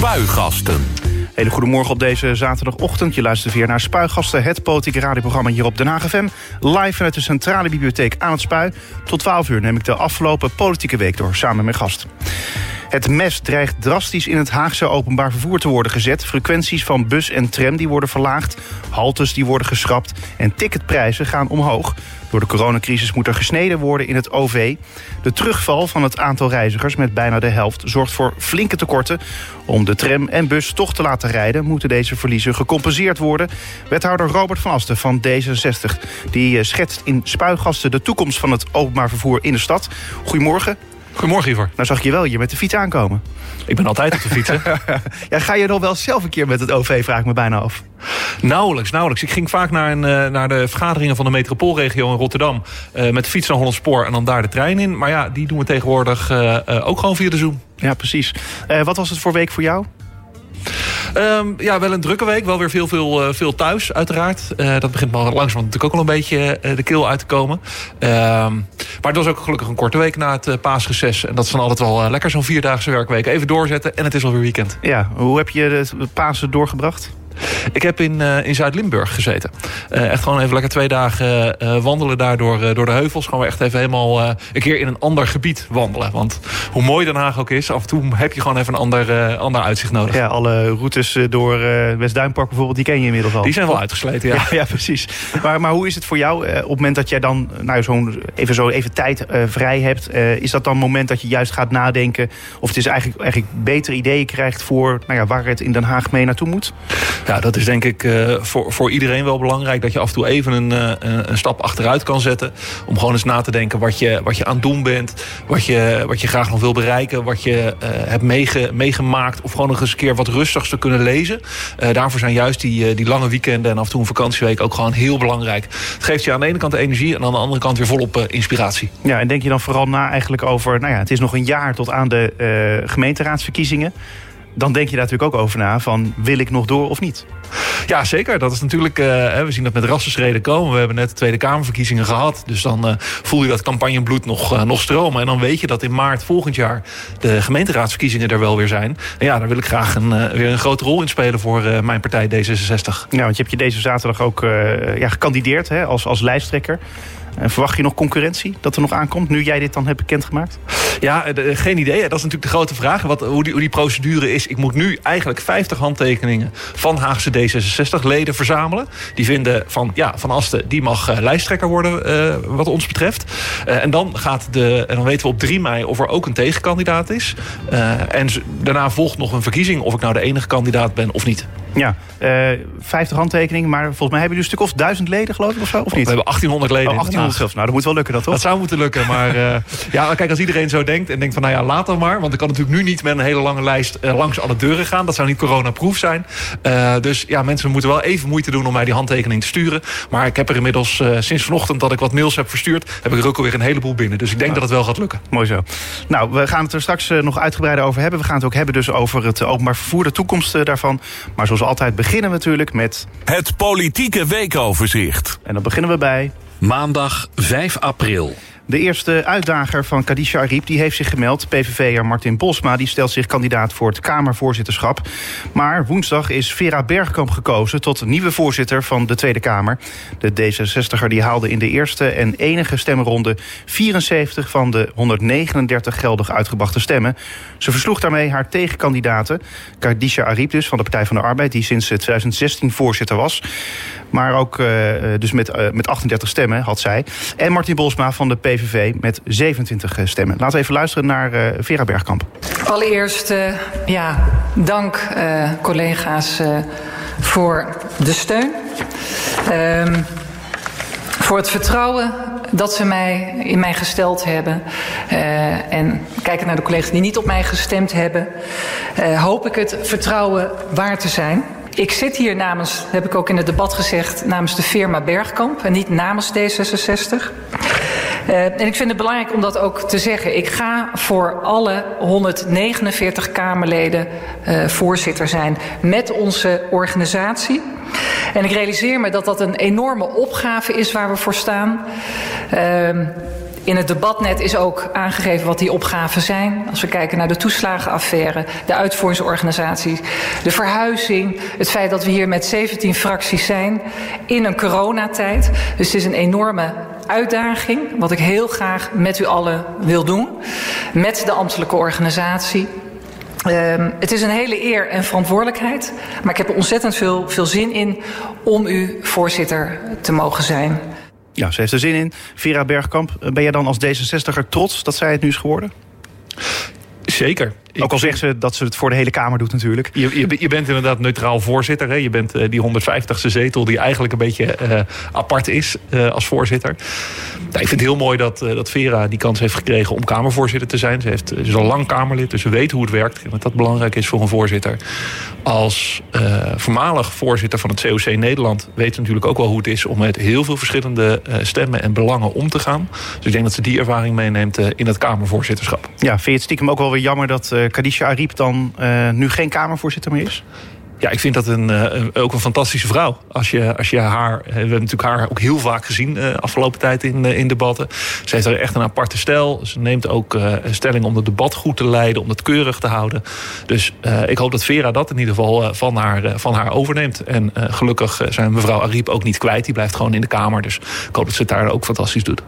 Spuigasten. Hele goedemorgen op deze zaterdagochtend. Je luistert weer naar Spuigasten, het politieke radioprogramma hier op Den Haag FM. Live vanuit de Centrale Bibliotheek aan het Spui. Tot 12 uur neem ik de afgelopen politieke week door, samen met gast. Het mes dreigt drastisch in het Haagse openbaar vervoer te worden gezet. Frequenties van bus en tram die worden verlaagd. Haltes die worden geschrapt. En ticketprijzen gaan omhoog. Door de coronacrisis moet er gesneden worden in het OV. De terugval van het aantal reizigers met bijna de helft... zorgt voor flinke tekorten. Om de tram en bus toch te laten rijden... moeten deze verliezen gecompenseerd worden. Wethouder Robert van Asten van D66... die eh, schetst in spuigasten de toekomst van het openbaar vervoer in de stad. Goedemorgen. Goedemorgen, Ivor. Nou zag ik je wel hier met de fiets aankomen. Ik ben altijd op de fiets, hè? ja, ga je nog wel zelf een keer met het OV, vraag ik me bijna af. Nauwelijks, nauwelijks. Ik ging vaak naar, een, eh, naar de vergaderingen van de metropoolregio in Rotterdam... Uh, met de fiets naar Hollandspoor en dan daar de trein in. Maar ja, die doen we tegenwoordig uh, ook gewoon via de Zoom. Ja, precies. wat was het voor week voor jou? Um, ja, wel een drukke week. Wel weer veel, veel, uh, veel thuis, uiteraard. Uh, dat begint maar langzaam natuurlijk ook al een beetje uh, de keel uit te komen. Um, maar het was ook gelukkig een korte week na het paasreces. En dat is dan altijd wel lekker, zo'n vierdaagse werkweek. Even doorzetten en het is alweer weekend. Ja, hoe heb je de Pasen doorgebracht? Ik heb in, uh, in Zuid-Limburg gezeten. Uh, echt gewoon even lekker twee dagen uh, wandelen daar door, door de heuvels. Gewoon echt even helemaal een keer in een ander gebied wandelen. Want hoe mooi Den Haag ook is, af en toe heb je gewoon even een ander, ander uitzicht nodig. Ja, alle routes door West-Duinpark bijvoorbeeld, die ken je inmiddels al. Die zijn wel uitgesleten, ja. Ja, ja precies. Maar, maar hoe is het voor jou op het moment dat jij dan nou, zo'n even, zo even tijd vrij hebt? is dat dan het moment dat je juist gaat nadenken? Of het is eigenlijk, eigenlijk betere ideeën krijgt voor nou ja, waar het in Den Haag mee naartoe moet? Ja, dat is denk ik uh, voor, voor iedereen wel belangrijk... dat je af en toe even een, uh, een stap achteruit kan zetten... om gewoon eens na te denken wat je, wat je aan het doen bent... wat je, wat je graag nog wil bereiken, wat je uh, hebt meege, meegemaakt... of gewoon nog eens een keer wat rustigs te kunnen lezen. daarvoor zijn juist die, die lange weekenden en af en toe een vakantieweek... ook gewoon heel belangrijk. Het geeft je aan de ene kant de energie... en aan de andere kant weer volop inspiratie. Ja, en denk je dan vooral na eigenlijk over... nou ja, het is nog een jaar tot aan de gemeenteraadsverkiezingen dan denk je daar natuurlijk ook over na van wil ik nog door of niet? Ja, zeker. Dat is natuurlijk, uh, we zien dat met rassenschreden komen. We hebben net de Tweede Kamerverkiezingen gehad. Dus dan uh, voel je dat campagnebloed nog, uh, nog stromen. En dan weet je dat in maart volgend jaar de gemeenteraadsverkiezingen er wel weer zijn. En ja, daar wil ik graag een, weer een grote rol in spelen voor mijn partij D66. Ja, want je hebt je deze zaterdag ook ja, gekandideerd hè, als, als lijsttrekker. En verwacht je nog concurrentie dat er nog aankomt, nu jij dit dan hebt bekendgemaakt? Ja, de, geen idee. Dat is natuurlijk de grote vraag. Wat, hoe, die, procedure is. Ik moet nu eigenlijk 50 handtekeningen van Haagse D66-leden verzamelen. Die vinden van, ja, Van Asten, die mag uh, lijsttrekker worden uh, wat ons betreft. En dan gaat de, en dan weten we op 3 mei of er ook een tegenkandidaat is. en daarna volgt nog een verkiezing of ik nou de enige kandidaat ben of niet. Ja, uh, 50 handtekeningen, maar volgens mij hebben jullie een stuk of duizend leden, geloof ik, of zo, of niet? We hebben 1800 leden. Oh, 1800 zelfs. Nou, dat moet wel lukken, dat toch? Dat zou moeten lukken, maar uh, ja, kijk, als iedereen zo denkt en denkt van, nou ja, laat dan maar. Want ik kan natuurlijk nu niet met een hele lange lijst uh, langs alle deuren gaan. Dat zou niet coronaproof zijn. Dus ja, mensen moeten wel even moeite doen om mij die handtekening te sturen. Maar ik heb er inmiddels sinds vanochtend dat ik wat mails heb verstuurd, heb ik er ook alweer een heleboel binnen. Dus ik denk dat het wel gaat lukken. Mooi zo. Nou, we gaan het er straks nog uitgebreider over hebben. We gaan het ook hebben dus over het openbaar vervoer, de toekomst daarvan. Maar zoals altijd beginnen we natuurlijk met... Het politieke weekoverzicht. En dan beginnen we bij... Maandag 5 april. De eerste uitdager van Kadisha Ariep die heeft zich gemeld. PVV'er Martin Bosma die stelt zich kandidaat voor het Kamervoorzitterschap. Maar woensdag is Vera Bergkamp gekozen tot nieuwe voorzitter van de Tweede Kamer. De D66er die haalde in de eerste en enige stemronde 74 van de 139 geldig uitgebrachte stemmen. Ze versloeg daarmee haar tegenkandidaten. Kadisha Ariep dus van de Partij van de Arbeid die sinds 2016 voorzitter was. Maar ook uh, dus met, met 38 stemmen had zij. En Martin Bosma van de PVV met 27 stemmen. Laten we even luisteren naar uh, Vera Bergkamp. Allereerst, ja, dank collega's voor de steun. Ehm, voor het vertrouwen dat ze mij in mij gesteld hebben. Uh, en kijken naar de collega's die niet op mij gestemd hebben, hoop ik het vertrouwen waar te zijn. Ik zit hier namens, heb ik ook in het debat gezegd, namens de firma Bergkamp en niet namens D66. Uh, en ik vind het belangrijk om dat ook te zeggen. Ik ga voor alle 149 Kamerleden uh, voorzitter zijn met onze organisatie. En ik realiseer me dat dat een enorme opgave is waar we voor staan. Uh, In het debatnet is ook aangegeven wat die opgaven zijn. Als we kijken naar de toeslagenaffaire, de uitvoeringsorganisatie, de verhuizing, het feit dat we hier met 17 fracties zijn in een coronatijd. Dus het is een enorme uitdaging, wat ik heel graag met u allen wil doen, met de ambtelijke organisatie. Um, het is een hele eer en verantwoordelijkheid, maar ik heb er ontzettend veel, veel zin in om u voorzitter te mogen zijn. Ja, ze heeft er zin in. Vera Bergkamp, ben jij dan als D66er trots dat zij het nu is geworden? Zeker. Ook al zegt ze dat ze het voor de hele Kamer doet natuurlijk. Je, je, je bent inderdaad neutraal voorzitter. Hè? Je bent uh, die 150ste zetel die eigenlijk een beetje uh, apart is uh, als voorzitter. Nou, ik vind het heel mooi dat, dat Vera die kans heeft gekregen om Kamervoorzitter te zijn. Ze, heeft, ze is al lang Kamerlid, dus ze weet hoe het werkt. En dat dat belangrijk is voor een voorzitter. Als voormalig voorzitter van het COC Nederland weet ze natuurlijk ook wel hoe het is... om met heel veel verschillende stemmen en belangen om te gaan. Dus ik denk dat ze die ervaring meeneemt in het Kamervoorzitterschap. Ja, vind je het stiekem ook wel weer jammer dat Kadisha Ariep dan uh, nu geen Kamervoorzitter meer is? Ja, ik vind dat een, uh, ook een fantastische vrouw. Als je, als je haar, we hebben natuurlijk haar ook heel vaak gezien uh, afgelopen tijd in, uh, in debatten. Ze heeft er echt een aparte stijl. Ze neemt ook een stelling om het debat goed te leiden, om het keurig te houden. Dus ik hoop dat Vera dat in ieder geval van, haar, van haar overneemt. En gelukkig zijn mevrouw Ariep ook niet kwijt. Die blijft gewoon in de Kamer. Dus ik hoop dat ze het daar ook fantastisch doet.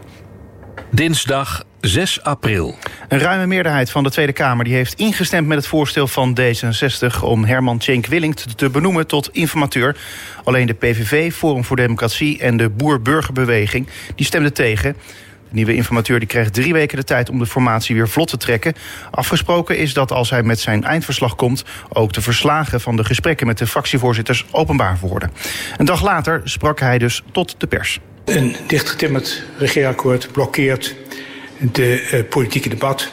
Dinsdag 6 april. Een ruime meerderheid van de Tweede Kamer die heeft ingestemd met het voorstel van D66 om Herman Tjenk Willink te benoemen tot informateur. Alleen de PVV, Forum voor Democratie en de Boer-Burgerbeweging die stemden tegen. De nieuwe informateur die krijgt drie weken de tijd om de formatie weer vlot te trekken. Afgesproken is dat als hij met zijn eindverslag komt... ook de verslagen van de gesprekken met de fractievoorzitters openbaar worden. Een dag later sprak hij dus tot de pers. Een dichtgetimmerd regeerakkoord blokkeert de uh, politieke debat,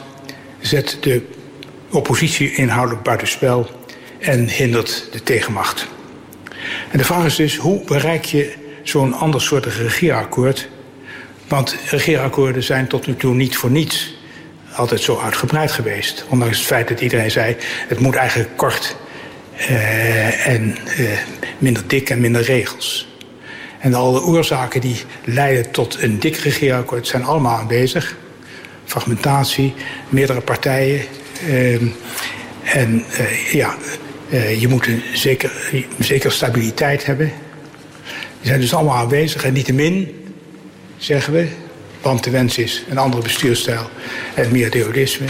zet de oppositie inhoudelijk buitenspel en hindert de tegenmacht. En de vraag is dus, hoe bereik je zo'n ander soort regeerakkoord? Want regeerakkoorden zijn tot nu toe niet voor niets altijd zo uitgebreid geweest. Ondanks het feit dat iedereen zei, het moet eigenlijk kort uh, en uh, minder dik en minder regels. En alle oorzaken die leiden tot een dik regeerakkoord zijn allemaal aanwezig. Fragmentatie, meerdere partijen. Uh, en uh, ja, uh, je moet een zeker, zeker stabiliteit hebben. Die zijn dus allemaal aanwezig. En niettemin, zeggen we, want de wens is een andere bestuurstijl en meer deodisme.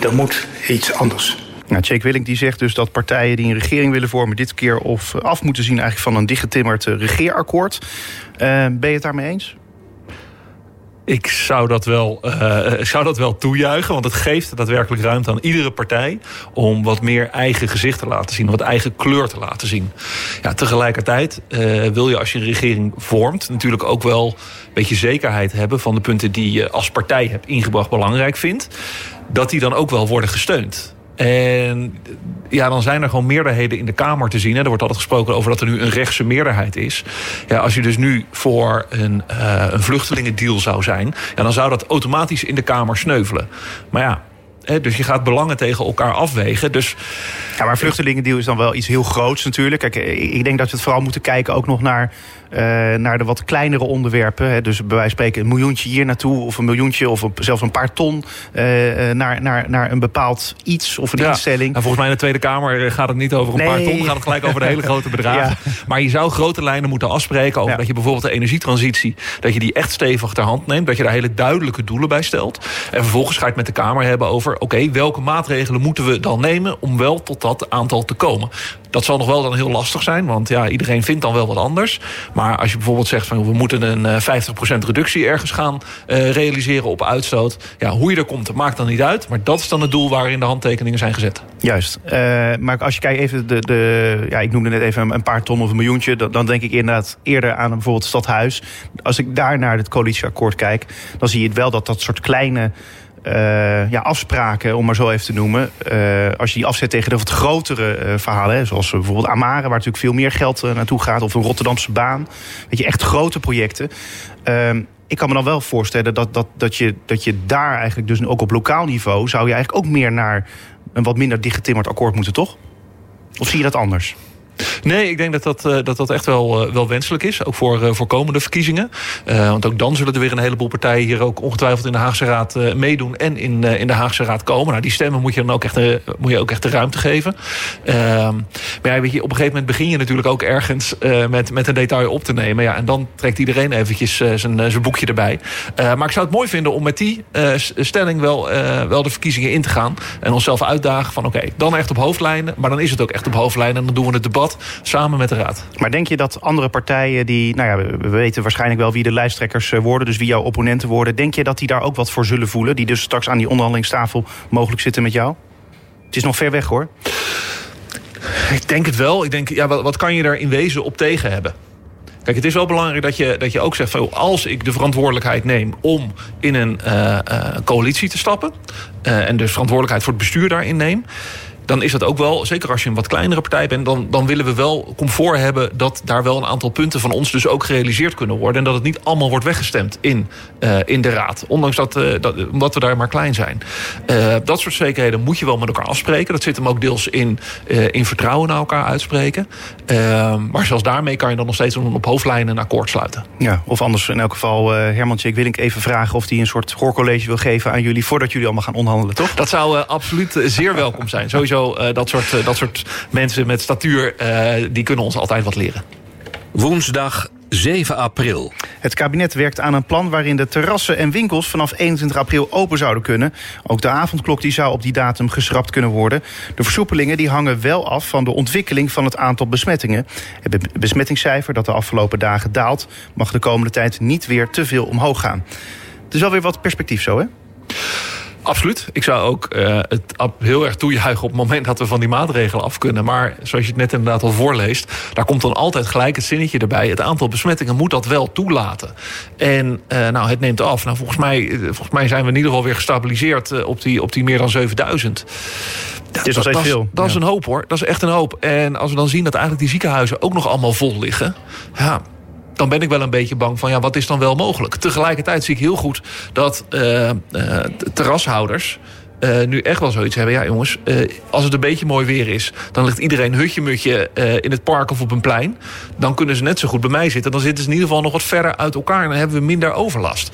Er moet iets anders. Nou, Jake Willink die zegt dus dat partijen die een regering willen vormen... dit keer of af moeten zien eigenlijk van een dichtgetimmerd regeerakkoord. Uh, ben je het daarmee eens? Ik zou dat, wel, uh, zou dat wel toejuichen, want het geeft daadwerkelijk ruimte aan iedere partij om wat meer eigen gezicht te laten zien, wat eigen kleur te laten zien. Ja, tegelijkertijd uh, wil je als je een regering vormt natuurlijk ook wel een beetje zekerheid hebben van de punten die je als partij hebt ingebracht belangrijk vindt, dat die dan ook wel worden gesteund. En ja, dan zijn er gewoon meerderheden in de Kamer te zien. Hè. Er wordt altijd gesproken over dat er nu een rechtse meerderheid is. Ja, als je dus nu voor een, uh, een vluchtelingendeal zou zijn... Ja, dan zou dat automatisch in de Kamer sneuvelen. Maar ja, dus je gaat belangen tegen elkaar afwegen. Dus ja, maar vluchtelingendeal is dan wel iets heel groots natuurlijk. Kijk, ik denk dat we het vooral moeten kijken ook nog naar, uh, naar de wat kleinere onderwerpen. Hè. Dus bij wijze van spreken een miljoentje hier naartoe... of een miljoentje of zelfs een paar ton uh, naar, naar, naar een bepaald iets of een ja, instelling. En volgens mij in de Tweede Kamer gaat het niet over een Nee. paar ton... gaat het gelijk over de hele grote bedragen. Maar je zou grote lijnen moeten afspreken... over Ja. dat je bijvoorbeeld de energietransitie... dat je die echt stevig ter hand neemt. Dat je daar hele duidelijke doelen bij stelt. En vervolgens ga je het met de Kamer hebben over... oké, welke maatregelen moeten we dan nemen... om wel tot dat aantal te komen. Dat zal nog wel dan heel lastig zijn, want ja, iedereen vindt dan wel wat anders. Maar als je bijvoorbeeld zegt van we moeten een eh, 50% reductie ergens gaan eh, realiseren op uitstoot. Ja, hoe je er komt, dat maakt dan niet uit. Maar dat is dan het doel waarin de handtekeningen zijn gezet. Juist. Uh, maar als je kijkt even de, de ja, ik noemde net even een paar ton of een miljoentje, dan, dan denk ik inderdaad eerder aan bijvoorbeeld het stadhuis. Als ik daar naar het coalitieakkoord kijk, dan zie je wel dat dat soort kleine uh, ja, afspraken, om maar zo even te noemen. Uh, als je die afzet tegen de wat grotere uh, verhalen, hè, zoals bijvoorbeeld Amare, waar natuurlijk veel meer geld naartoe gaat, of een Rotterdamse baan. Weet je, echt grote projecten. ik kan me dan wel voorstellen dat, dat, dat, je, dat je daar eigenlijk, dus ook op lokaal niveau, zou je eigenlijk ook meer naar een wat minder dichtgetimmerd akkoord moeten, toch? Of zie je dat anders? Nee, ik denk dat dat, eh, dat, dat echt wel, wel wenselijk is. Ook voor, voor komende verkiezingen. want ook dan zullen er weer een heleboel partijen hier ook ongetwijfeld in de Haagse Raad meedoen. En in, in de Haagse Raad komen. Nou, die stemmen moet je dan ook echt, moet je ook echt de ruimte geven. Ehm, maar ja, weet je, op een gegeven moment begin je natuurlijk ook ergens met, met een detail op te nemen. Ja, en dan trekt iedereen eventjes zijn, zijn boekje erbij. maar ik zou het mooi vinden om met die stelling wel, wel de verkiezingen in te gaan. En onszelf uitdagen van oké, dan echt op hoofdlijnen. Maar dan is het ook echt op hoofdlijnen. En dan doen we het debat samen met de Raad. Maar denk je dat andere partijen die... Nou ja, we weten waarschijnlijk wel wie de lijsttrekkers eh, worden. Dus wie jouw opponenten worden. Denk je dat die daar ook wat voor zullen voelen? Die dus straks aan die onderhandelingstafel mogelijk zitten met jou? Het is nog ver weg hoor. Ik denk het wel. Ik denk, ja, wat, wat kan je daar in wezen op tegen hebben? Kijk, het is wel belangrijk dat je, dat je ook zegt... Van, als ik de verantwoordelijkheid neem om in een uh, coalitie te stappen... Uh, en dus verantwoordelijkheid voor het bestuur daarin neem dan is dat ook wel, zeker als je een wat kleinere partij bent... dan, dan willen we wel comfort hebben dat daar wel een aantal punten van ons... dus ook gerealiseerd kunnen worden. En dat het niet allemaal wordt weggestemd in, uh, in de Raad. Ondanks dat, uh, dat, omdat we daar maar klein zijn. Uh, dat soort zekerheden moet je wel met elkaar afspreken. Dat zit hem ook deels in, in vertrouwen naar elkaar uitspreken. maar zelfs daarmee kan je dan nog steeds op hoofdlijnen een akkoord sluiten. Ja, of anders in elk geval, Hermantje, ik wil ik even vragen... of hij een soort hoorcollege wil geven aan jullie... voordat jullie allemaal gaan onderhandelen, toch? Dat zou absoluut zeer welkom zijn. Sowieso uh, dat, soort, uh, dat soort mensen met statuur, uh, die kunnen ons altijd wat leren. Woensdag 7 april. Het kabinet werkt aan een plan waarin de terrassen en winkels vanaf 21 april open zouden kunnen. Ook de avondklok die zou op die datum geschrapt kunnen worden. De versoepelingen die hangen wel af van de ontwikkeling van het aantal besmettingen. Het besmettingscijfer dat de afgelopen dagen daalt, mag de komende tijd niet weer te veel omhoog gaan. Het is wel weer wat perspectief zo, hè? Absoluut. Ik zou ook uh, het heel erg toejuichen op het moment dat we van die maatregelen af kunnen. Maar zoals je het net inderdaad al voorleest, daar komt dan altijd gelijk het zinnetje erbij. Het aantal besmettingen moet dat wel toelaten. En uh, nou, het neemt af. Nou, volgens mij, eh, volgens mij zijn we in ieder geval weer gestabiliseerd op die, op die meer dan 7000. Het is nog steeds veel. Dat is een hoop hoor. Dat is echt een hoop. En als we dan zien dat eigenlijk die ziekenhuizen ook nog allemaal vol liggen. Ja, dan ben ik wel een beetje bang van ja, wat is dan wel mogelijk? Tegelijkertijd zie ik heel goed dat uh, uh, terrashouders uh, nu echt wel zoiets hebben. Ja, jongens, uh, als het een beetje mooi weer is, dan ligt iedereen hutje-mutje uh, in het park of op een plein. Dan kunnen ze net zo goed bij mij zitten. Dan zitten ze in ieder geval nog wat verder uit elkaar en dan hebben we minder overlast.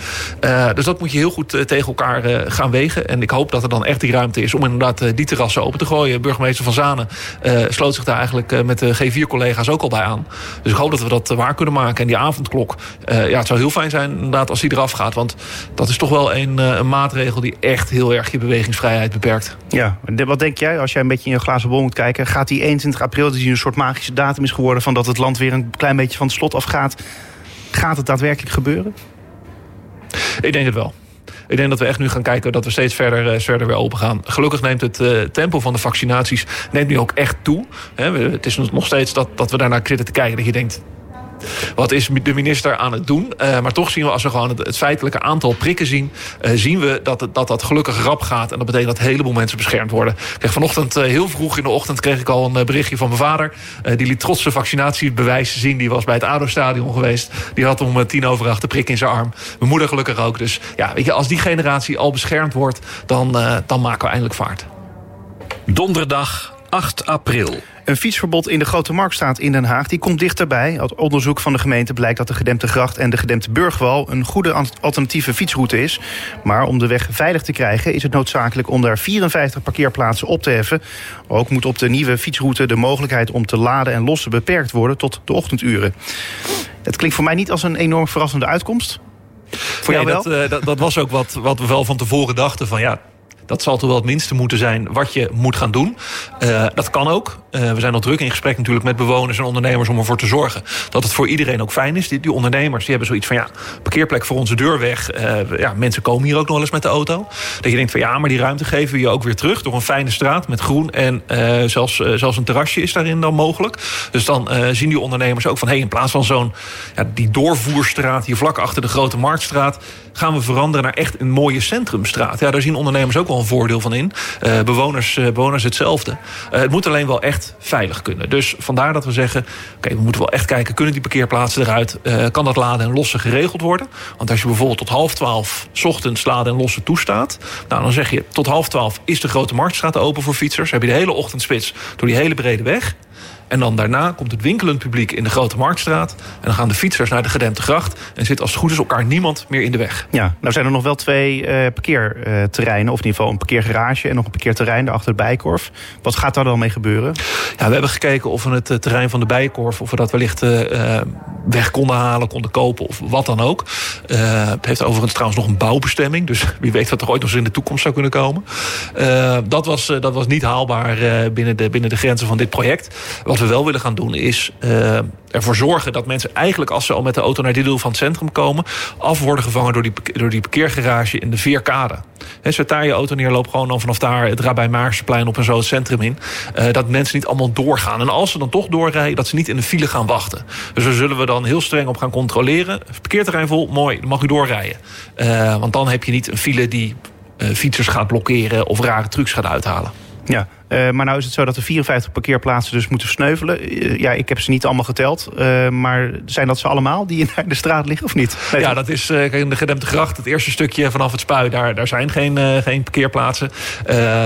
dus dat moet je heel goed tegen elkaar gaan wegen. En ik hoop dat er dan echt die ruimte is om inderdaad die terrassen open te gooien. Burgemeester Van Zanen sloot zich daar eigenlijk met de G4-collega's ook al bij aan. Dus ik hoop dat we dat waar kunnen maken. En die avondklok, ja, het zou heel fijn zijn inderdaad als die eraf gaat. Want dat is toch wel een, een maatregel die echt heel erg je beweging vrijheid beperkt. Ja, wat denk jij als jij een beetje in je glazen bol moet kijken? Gaat die 21 april, die een soort magische datum is geworden... van dat het land weer een klein beetje van het slot afgaat... gaat het daadwerkelijk gebeuren? Ik denk het wel. Ik denk dat we echt nu gaan kijken dat we steeds verder, uh, verder weer open gaan. Gelukkig neemt het uh, tempo van de vaccinaties neemt nu ook echt toe. He, het is nog steeds dat, dat we daarnaar zitten te kijken. Dat je denkt, wat is de minister aan het doen? Uh, maar toch zien we, als we gewoon het, feitelijke aantal prikken zien... Uh, zien we dat, dat gelukkig rap gaat. En dat betekent dat een heleboel mensen beschermd worden. Vanochtend, uh, heel vroeg in de ochtend... kreeg ik al een berichtje van mijn vader. die liet trots zijn vaccinatiebewijs zien. Die was bij het ADO-stadion geweest. Die had om tien over acht de prik in zijn arm. Mijn moeder gelukkig ook. Dus ja, weet je, als die generatie al beschermd wordt... dan, dan maken we eindelijk vaart. Donderdag 8 april. Een fietsverbod in de Grote Marktstraat in Den Haag die komt dichterbij. Uit onderzoek van de gemeente blijkt dat de gedempte gracht en de gedempte burgwal een goede alternatieve fietsroute is. Maar om de weg veilig te krijgen is het noodzakelijk om daar 54 parkeerplaatsen op te heffen. Ook moet op de nieuwe fietsroute de mogelijkheid om te laden en lossen beperkt worden tot de ochtenduren. Het klinkt voor mij niet als een enorm verrassende uitkomst. Voor jou wel? Dat, uh, dat, dat was ook wat, wat we wel van tevoren dachten van ja, dat zal toch wel het minste moeten zijn wat je moet gaan doen. Uh, dat kan ook. Uh, we zijn al druk in gesprek natuurlijk met bewoners en ondernemers... om ervoor te zorgen dat het voor iedereen ook fijn is. Die, ondernemers die hebben zoiets van... ja, parkeerplek voor onze deur weg. Uh, ja, mensen komen hier ook nog wel eens met de auto. Dat je denkt van ja, maar die ruimte geven we je ook weer terug... door een fijne straat met groen en zelfs, zelfs een terrasje is daarin dan mogelijk. Dus dan zien die ondernemers ook van... hé, hey, in plaats van zo'n ja, die doorvoerstraat hier vlak achter de Grote Marktstraat... gaan we veranderen naar echt een mooie centrumstraat. Ja, daar zien ondernemers ook wel voordeel van in. Uh, bewoners, uh, bewoners hetzelfde. Uh, het moet alleen wel echt veilig kunnen. Dus vandaar dat we zeggen, oké, we moeten wel echt kijken... kunnen die parkeerplaatsen eruit? kan dat laden en lossen geregeld worden? Want als je bijvoorbeeld tot half twaalf... ochtends laden en lossen toestaat... Nou, dan zeg je tot half twaalf is de Grote Marktstraat open voor fietsers. heb je de hele ochtendspits door die hele brede weg... En dan daarna komt het winkelend publiek in de Grote Marktstraat. En dan gaan de fietsers naar de Gedempte Gracht. En zit als het goed is elkaar niemand meer in de weg. Ja, nou zijn er nog wel twee uh, parkeerterreinen. Of in ieder geval een parkeergarage en nog een parkeerterrein achter de Bijkorf. Wat gaat daar dan mee gebeuren? Ja, we hebben gekeken of we het terrein van de Bijkorf... of we dat wellicht uh, weg konden halen, konden kopen of wat dan ook. Het heeft overigens trouwens nog een bouwbestemming. Dus wie weet wat er ooit nog eens in de toekomst zou kunnen komen. Dat, was, dat was niet haalbaar binnen, de, binnen de grenzen van dit project. Wat we wel willen gaan doen is ervoor zorgen dat mensen eigenlijk als ze al met de auto naar dit deel van het centrum komen, af worden gevangen door die, door die parkeergarage in de Veerkade. He, zet daar je auto neer, loop gewoon dan vanaf daar het Rabij Maarsenplein op en zo het centrum in. Uh, dat mensen niet allemaal doorgaan. En als ze dan toch doorrijden, dat ze niet in de file gaan wachten. Dus daar zullen we dan heel streng op gaan controleren. Parkeerterrein vol, mooi, dan mag u doorrijden. Uh, want dan heb je niet een file die fietsers gaat blokkeren of rare trucs gaat uithalen. Ja, uh, maar nou is het zo dat er 54 parkeerplaatsen dus moeten sneuvelen. Uh, ja, ik heb ze niet allemaal geteld. Uh, maar zijn dat ze allemaal die in de straat liggen of niet? Nee, ja, dat is in de Gedempte Gracht. Het eerste stukje vanaf het Spui, daar, daar zijn geen, geen parkeerplaatsen.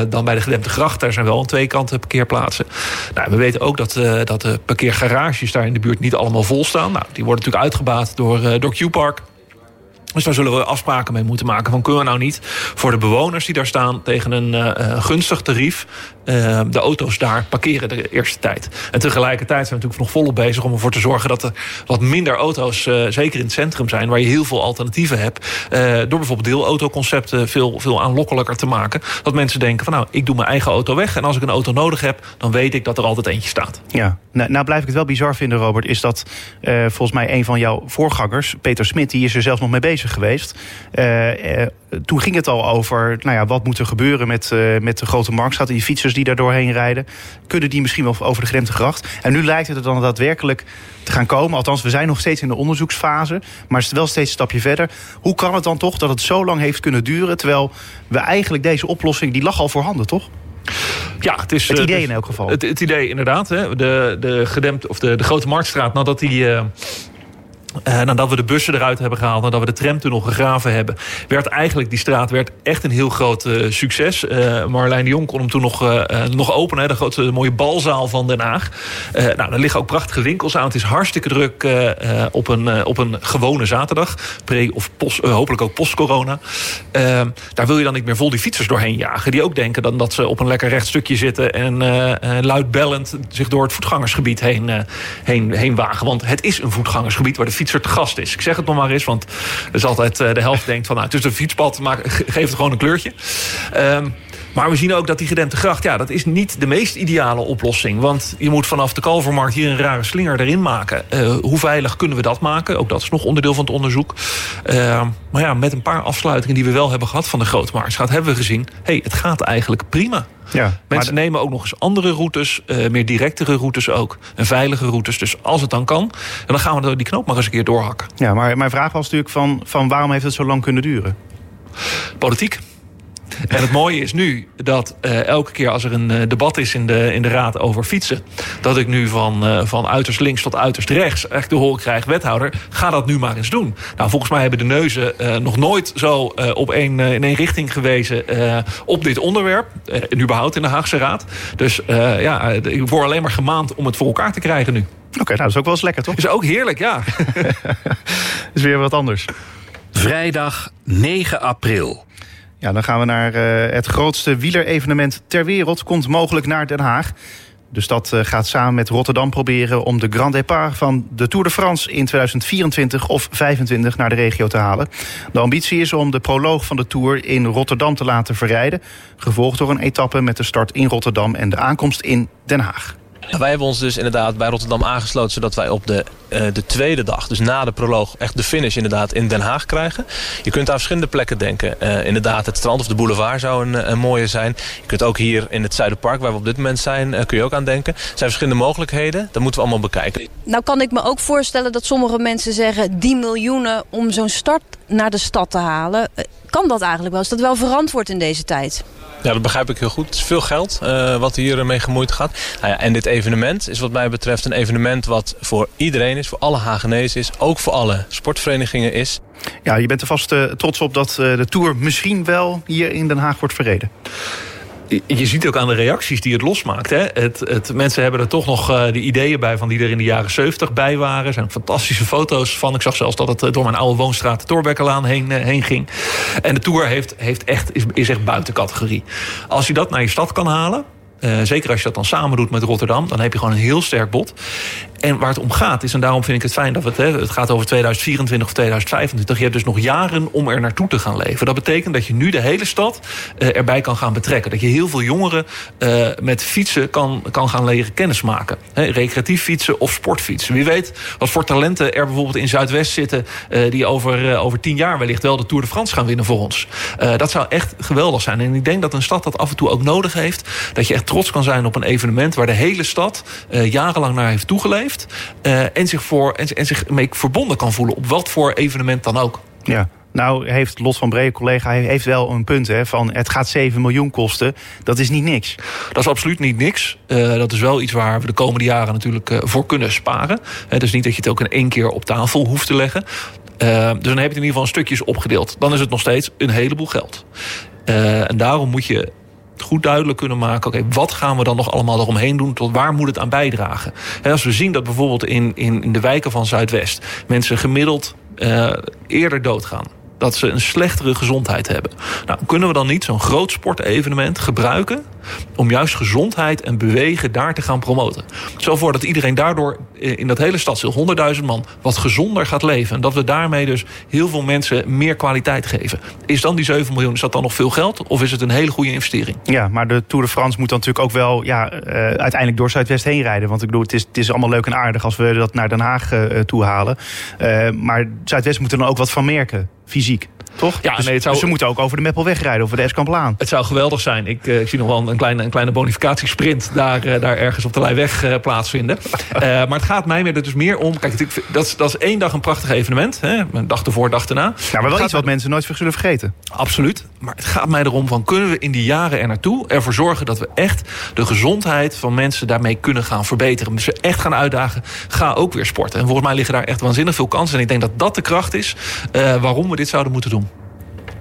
dan bij de Gedempte Gracht, daar zijn wel aan twee kanten parkeerplaatsen. Nou, we weten ook dat, dat de parkeergarages daar in de buurt niet allemaal vol staan. Nou, die worden natuurlijk uitgebaat door, door Q-Park. Dus daar zullen we afspraken mee moeten maken. Van kunnen we nou niet voor de bewoners die daar staan tegen een uh, gunstig tarief uh, de auto's daar parkeren de eerste tijd. En tegelijkertijd zijn we natuurlijk nog volop bezig om ervoor te zorgen dat er wat minder auto's, zeker in het centrum zijn, waar je heel veel alternatieven hebt. door bijvoorbeeld deelautoconcepten veel, veel aanlokkelijker te maken. Dat mensen denken van nou, ik doe mijn eigen auto weg. En als ik een auto nodig heb, dan weet ik dat er altijd eentje staat. Ja, nou, nou blijf ik het wel bizar vinden, Robert, is dat volgens mij een van jouw voorgangers, Peter Smit, die is er zelf nog mee bezig geweest. Uh, uh, toen ging het al over nou ja, wat moet er gebeuren met, uh, met de grote marktstraat... en die fietsers die daar doorheen rijden. Kunnen die misschien wel over de Gremtegracht? En nu lijkt het er dan daadwerkelijk te gaan komen. Althans, we zijn nog steeds in de onderzoeksfase. Maar het is wel steeds een stapje verder. Hoe kan het dan toch dat het zo lang heeft kunnen duren... terwijl we eigenlijk deze oplossing, die lag al voorhanden, toch? Ja, het is het idee in elk geval. Het, het idee inderdaad. Hè. De, de, gedempt, of de, de Grote Marktstraat, nadat die uh, uh, nadat we de bussen eruit hebben gehaald, nadat we de tramtunnel gegraven hebben, werd eigenlijk die straat werd echt een heel groot uh, succes. Uh, Marlijn de Jong kon hem toen nog, nog openen, hè, de grote mooie balzaal van Den Haag. nou, daar liggen ook prachtige winkels aan. Het is hartstikke druk op, een, op een gewone zaterdag. Pre- of post, hopelijk ook post-corona. daar wil je dan niet meer vol die fietsers doorheen jagen. Die ook denken dan dat ze op een lekker recht stukje zitten en luidbellend zich door het voetgangersgebied heen, heen, heen wagen. Want het is een voetgangersgebied waar de fietser te gast is. Ik zeg het nog maar eens, want er is altijd de helft denkt van... nou, het is een fietspad, maar geef het gewoon een kleurtje. Um, maar we zien ook dat die gedempte gracht, ja, dat is niet de meest ideale oplossing. Want je moet vanaf de Kalvermarkt hier een rare slinger erin maken. Uh, hoe veilig kunnen we dat maken? Ook dat is nog onderdeel van het onderzoek. Uh, maar ja, met een paar afsluitingen die we wel hebben gehad van de Grootmarktstraat... hebben we gezien, hey, het gaat eigenlijk prima. Ja, Mensen de... nemen ook nog eens andere routes, uh, meer directere routes ook. En veilige routes. Dus als het dan kan, dan gaan we die knoop maar eens een keer doorhakken. Ja, maar mijn vraag was natuurlijk van, van waarom heeft het zo lang kunnen duren? Politiek. En het mooie is nu dat uh, elke keer als er een uh, debat is in de, in de Raad over fietsen... dat ik nu van, uh, van uiterst links tot uiterst rechts echt te horen krijg... wethouder, ga dat nu maar eens doen. Nou, volgens mij hebben de neuzen nog nooit zo op één, in één richting gewezen... op dit onderwerp, en überhaupt in de Haagse Raad. Dus ja, ik word alleen maar gemaand om het voor elkaar te krijgen nu. Oké, okay, nou, dat is ook wel eens lekker, toch? Is ook heerlijk, ja. is weer wat anders. Vrijdag 9 april. Dan gaan we naar uh, het grootste wielerevenement ter wereld. Komt mogelijk naar Den Haag. De stad uh, gaat samen met Rotterdam proberen om de Grand Départ van de Tour de France in 2024 of 2025 naar de regio te halen. De ambitie is om de proloog van de Tour in Rotterdam te laten verrijden. Gevolgd door een etappe met de start in Rotterdam en de aankomst in Den Haag. Wij hebben ons dus inderdaad bij Rotterdam aangesloten... zodat wij op de, uh, de tweede dag, dus na de proloog... echt de finish inderdaad in Den Haag krijgen. Je kunt aan verschillende plekken denken. Uh, inderdaad, het strand of de boulevard zou een, een, mooie zijn. Je kunt ook hier in het Zuiderpark, waar we op dit moment zijn... Kun je ook aan denken. Er zijn verschillende mogelijkheden. Dat moeten we allemaal bekijken. Nou kan ik me ook voorstellen dat sommige mensen zeggen... die miljoenen om zo'n start naar de stad te halen... kan dat eigenlijk wel? Is dat wel verantwoord in deze tijd? Ja, dat begrijp ik heel goed. Het is veel geld uh, wat hier mee gemoeid gaat. Nou ja, en dit evenement is wat mij betreft een evenement wat voor iedereen is. Voor alle Hagenezen is. Ook voor alle sportverenigingen is. Ja, je bent er vast uh, trots op dat uh, de Tour misschien wel hier in Den Haag wordt verreden. Je ziet ook aan de reacties die het losmaakt. Hè? Het, het, mensen hebben er toch nog uh, de ideeën bij van die er in de jaren 70 bij waren. Er zijn fantastische foto's van. Ik zag zelfs dat het eh, door mijn oude woonstraat de Torbekkelaan heen, uh, heen ging. En de Tour heeft, heeft echt, is, echt buiten categorie. Als je dat naar je stad kan halen... Zeker als je dat dan samen doet met Rotterdam, dan heb je gewoon een heel sterk bod. En waar het om gaat is, en daarom vind ik het fijn dat het, het gaat over 2024 of 2025. Je hebt dus nog jaren om er naartoe te gaan leven. Dat betekent dat je nu de hele stad uh, erbij kan gaan betrekken. Dat je heel veel jongeren uh, met fietsen kan, kan gaan leren kennismaken. Hè, recreatief fietsen of sportfietsen. Wie weet wat voor talenten er bijvoorbeeld in Zuidwest zitten... Uh, die over, over tien jaar wellicht wel de Tour de France gaan winnen voor ons. dat zou echt geweldig zijn. En ik denk dat een stad dat af en toe ook nodig heeft. Dat je echt trots kan zijn op een evenement... waar de hele stad jarenlang naar heeft toegeleefd uh, en, zich voor, en, en zich mee verbonden kan voelen op wat voor evenement dan ook. Ja. Nou heeft Lot van Bree, collega, heeft wel een punt. Hè, van het gaat 7 miljoen kosten. Dat is niet niks. Dat is absoluut niet niks. Uh, dat is wel iets waar we de komende jaren natuurlijk uh, voor kunnen sparen. Uh, dus niet dat je het ook in één keer op tafel hoeft te leggen. dus dan heb je het in ieder geval stukjes opgedeeld. Dan is het nog steeds een heleboel geld. en daarom moet je goed duidelijk kunnen maken... oké, wat gaan we dan nog allemaal eromheen doen? Tot waar moet het aan bijdragen? En als we zien dat bijvoorbeeld in, in, in de wijken van Zuidwest... mensen gemiddeld uh, eerder doodgaan dat ze een slechtere gezondheid hebben. Nou, kunnen we dan niet zo'n groot sportevenement gebruiken om juist gezondheid en bewegen daar te gaan promoten? Zo voor dat iedereen daardoor in dat hele stadsdeel, 100.000 man, wat gezonder gaat leven. En dat we daarmee dus heel veel mensen meer kwaliteit geven. Is dan die 7 miljoen, is dat dan nog veel geld? Of is het een hele goede investering? Ja, maar de Tour de France moet dan natuurlijk ook wel ja, uh, uiteindelijk door Zuidwest heen rijden. Want ik bedoel, het is, het is allemaal leuk en aardig als we dat naar Den Haag uh, toe halen. Maar Zuidwest moet er dan ook wat van merken fysiek. Toch? Ja, dus, nee, het zou... dus ze moeten ook over de Meppel wegrijden, over de Eskamplaan. Het zou geweldig zijn. Ik, uh, ik zie nog wel een kleine, een kleine bonificatiesprint daar, uh, daar ergens op de Leijweg uh, plaatsvinden. maar het gaat mij er dus meer om... Kijk, dat is, dat is één dag een prachtig evenement. Hè? Een dag ervoor, dag erna. Nou, maar wel iets wat mensen nooit zullen vergeten. Absoluut. Maar het gaat mij erom van... kunnen we in die jaren er naartoe ervoor zorgen dat we echt... de gezondheid van mensen daarmee kunnen gaan verbeteren. Dus we echt gaan uitdagen, ga ook weer sporten. En volgens mij liggen daar echt waanzinnig veel kansen. En ik denk dat dat de kracht is waarom we dit zouden moeten doen.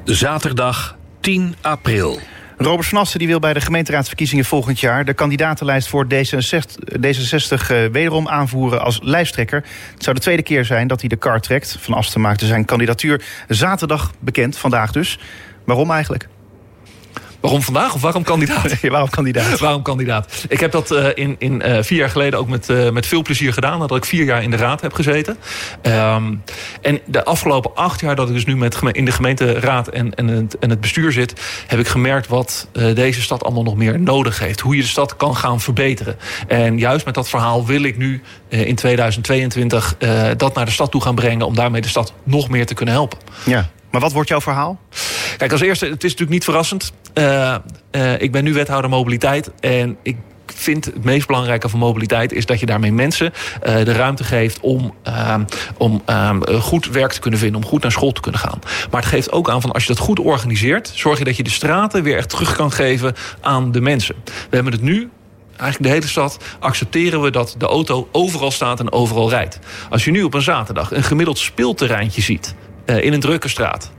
Zaterdag 10 april. Robert van die wil bij de gemeenteraadsverkiezingen volgend jaar... de kandidatenlijst voor D66, D66 uh, wederom aanvoeren als lijsttrekker. Het zou de tweede keer zijn dat hij de kar trekt. Van Asten maakte zijn kandidatuur zaterdag bekend, vandaag dus. Waarom eigenlijk? Waarom vandaag of waarom kandidaat? waarom kandidaat? waarom kandidaat? Ik heb dat uh, in, in uh, vier jaar geleden ook met, uh, met veel plezier gedaan. Nadat ik vier jaar in de raad heb gezeten. Um, en de afgelopen acht jaar dat ik dus nu met, in de gemeenteraad en, en, het, en het bestuur zit... heb ik gemerkt wat deze stad allemaal nog meer nodig heeft. Hoe je de stad kan gaan verbeteren. En juist met dat verhaal wil ik nu in 2022 dat naar de stad toe gaan brengen... om daarmee de stad nog meer te kunnen helpen. Ja. Maar wat wordt jouw verhaal? Kijk, als eerste, het is natuurlijk niet verrassend. Uh, uh, ik ben nu wethouder mobiliteit en ik vind het meest belangrijke van mobiliteit is dat je daarmee mensen uh, de ruimte geeft om, uh, om uh, goed werk te kunnen vinden, om goed naar school te kunnen gaan. Maar het geeft ook aan van als je dat goed organiseert, zorg je dat je de straten weer echt terug kan geven aan de mensen. We hebben het nu eigenlijk de hele stad accepteren we dat de auto overal staat en overal rijdt. Als je nu op een zaterdag een gemiddeld speelterreintje ziet uh, in een drukke straat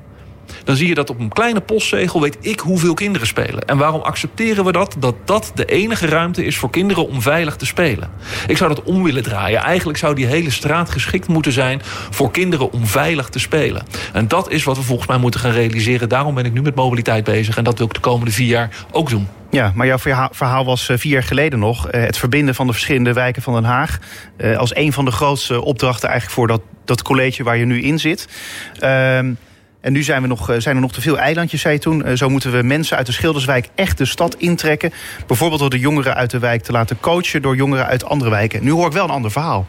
dan zie je dat op een kleine postzegel weet ik hoeveel kinderen spelen. En waarom accepteren we dat? Dat dat de enige ruimte is voor kinderen om veilig te spelen. Ik zou dat om willen draaien. Eigenlijk zou die hele straat geschikt moeten zijn voor kinderen om veilig te spelen. En dat is wat we volgens mij moeten gaan realiseren. Daarom ben ik nu met mobiliteit bezig en dat wil ik de komende vier jaar ook doen. Ja, maar jouw verhaal was vier jaar geleden nog. Het verbinden van de verschillende wijken van Den Haag. Als een van de grootste opdrachten eigenlijk voor dat, dat college waar je nu in zit. Uh, en nu zijn, we nog, zijn er nog te veel eilandjes, zei je toen. Zo moeten we mensen uit de Schilderswijk echt de stad intrekken. Bijvoorbeeld door de jongeren uit de wijk te laten coachen... door jongeren uit andere wijken. Nu hoor ik wel een ander verhaal.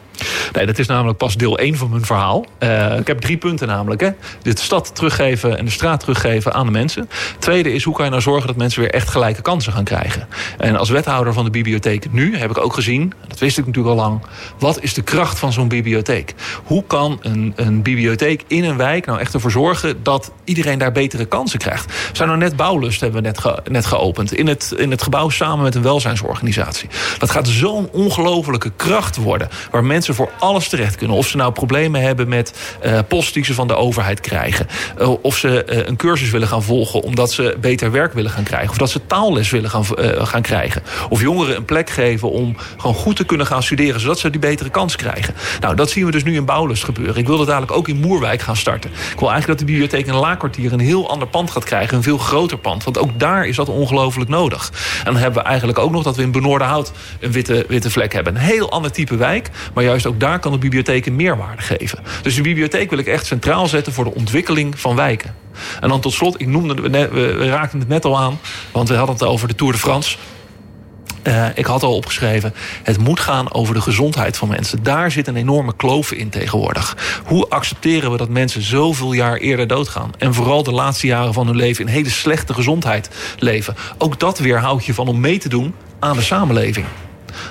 Nee, dat is namelijk pas deel 1 van mijn verhaal. Uh, ik heb drie punten namelijk. Hè. De stad teruggeven en de straat teruggeven aan de mensen. Tweede is, hoe kan je nou zorgen dat mensen weer echt gelijke kansen gaan krijgen? En als wethouder van de bibliotheek nu heb ik ook gezien... dat wist ik natuurlijk al lang... wat is de kracht van zo'n bibliotheek? Hoe kan een, een bibliotheek in een wijk nou echt ervoor zorgen zodat iedereen daar betere kansen krijgt. Zijn nou net Bouwlust hebben we net, ge, net geopend. In het, in het gebouw samen met een welzijnsorganisatie. Dat gaat zo'n ongelofelijke kracht worden. Waar mensen voor alles terecht kunnen. Of ze nou problemen hebben met uh, post die ze van de overheid krijgen. Uh, of ze uh, een cursus willen gaan volgen omdat ze beter werk willen gaan krijgen. Of dat ze taalles willen gaan, gaan krijgen. Of jongeren een plek geven om gewoon goed te kunnen gaan studeren. Zodat ze die betere kans krijgen. Nou, dat zien we dus nu in Bouwlust gebeuren. Ik wil dat dadelijk ook in Moerwijk gaan starten. Ik wil eigenlijk dat de bibliotheek in Laakkwartier een heel ander pand gaat krijgen. Een veel groter pand. Want ook daar is dat ongelooflijk nodig. En dan hebben we eigenlijk ook nog dat we in Benoordenhout een witte, witte vlek hebben. Een heel ander type wijk. Maar juist ook daar kan de bibliotheek een meerwaarde geven. Dus de bibliotheek wil ik echt centraal zetten voor de ontwikkeling van wijken. En dan tot slot, ik noemde, we raakten het net al aan. Want we hadden het over de Tour de France. Uh, ik had al opgeschreven, het moet gaan over de gezondheid van mensen. Daar zit een enorme kloof in tegenwoordig. Hoe accepteren we dat mensen zoveel jaar eerder doodgaan? En vooral de laatste jaren van hun leven in hele slechte gezondheid leven. Ook dat weerhoudt je van om mee te doen aan de samenleving.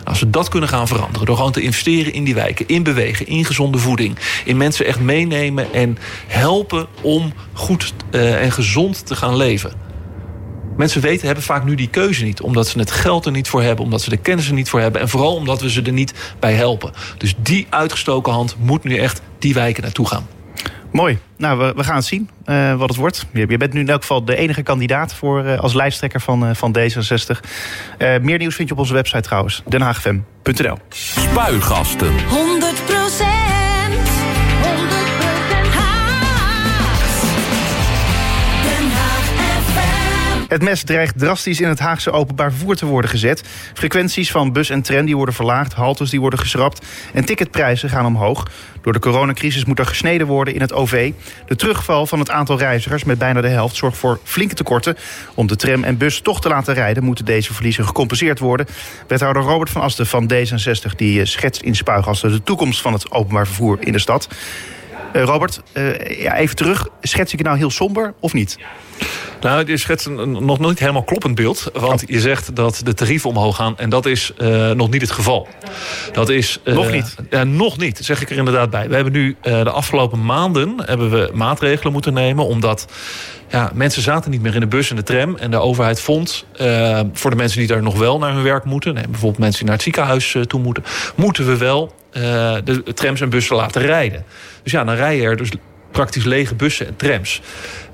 Als we dat kunnen gaan veranderen, door gewoon te investeren in die wijken, in bewegen, in gezonde voeding, in mensen echt meenemen en helpen om goed uh, en gezond te gaan leven. Mensen weten, hebben vaak nu die keuze niet. Omdat ze het geld er niet voor hebben. Omdat ze de kennis er niet voor hebben. En vooral omdat we ze er niet bij helpen. Dus die uitgestoken hand moet nu echt die wijken naartoe gaan. Mooi. Nou, we, we gaan het zien uh, wat het wordt. Je, je, bent nu in elk geval de enige kandidaat voor, uh, als lijsttrekker van, uh, van D66. meer nieuws vind je op onze website trouwens. denhaagfm.nl Spuigasten. 100 Het mes dreigt drastisch in het Haagse openbaar vervoer te worden gezet. Frequenties van bus en tram die worden verlaagd, haltes die worden geschrapt... en ticketprijzen gaan omhoog. Door de coronacrisis moet er gesneden worden in het OV. De terugval van het aantal reizigers met bijna de helft zorgt voor flinke tekorten. Om de tram en bus toch te laten rijden moeten deze verliezen gecompenseerd worden. Wethouder Robert van Asten van D66 die schetst in Spuigasten de toekomst van het openbaar vervoer in de stad. Uh, Robert, uh, ja, even terug. Schets ik het nou heel somber of niet? Nou, je schetst een nog niet helemaal kloppend beeld. Want je zegt dat de tarieven omhoog gaan. En dat is uh, nog niet het geval. Dat is, uh, nog niet? Ja, nog niet, zeg ik er inderdaad bij. We hebben nu uh, de afgelopen maanden hebben we maatregelen moeten nemen. Omdat ja, mensen zaten niet meer in de bus en de tram. En de overheid vond, voor de mensen die daar nog wel naar hun werk moeten... Nee, bijvoorbeeld mensen die naar het ziekenhuis toe moeten... moeten we wel de trams en bussen laten rijden. Dus ja, dan rijden er dus praktisch lege bussen en trams.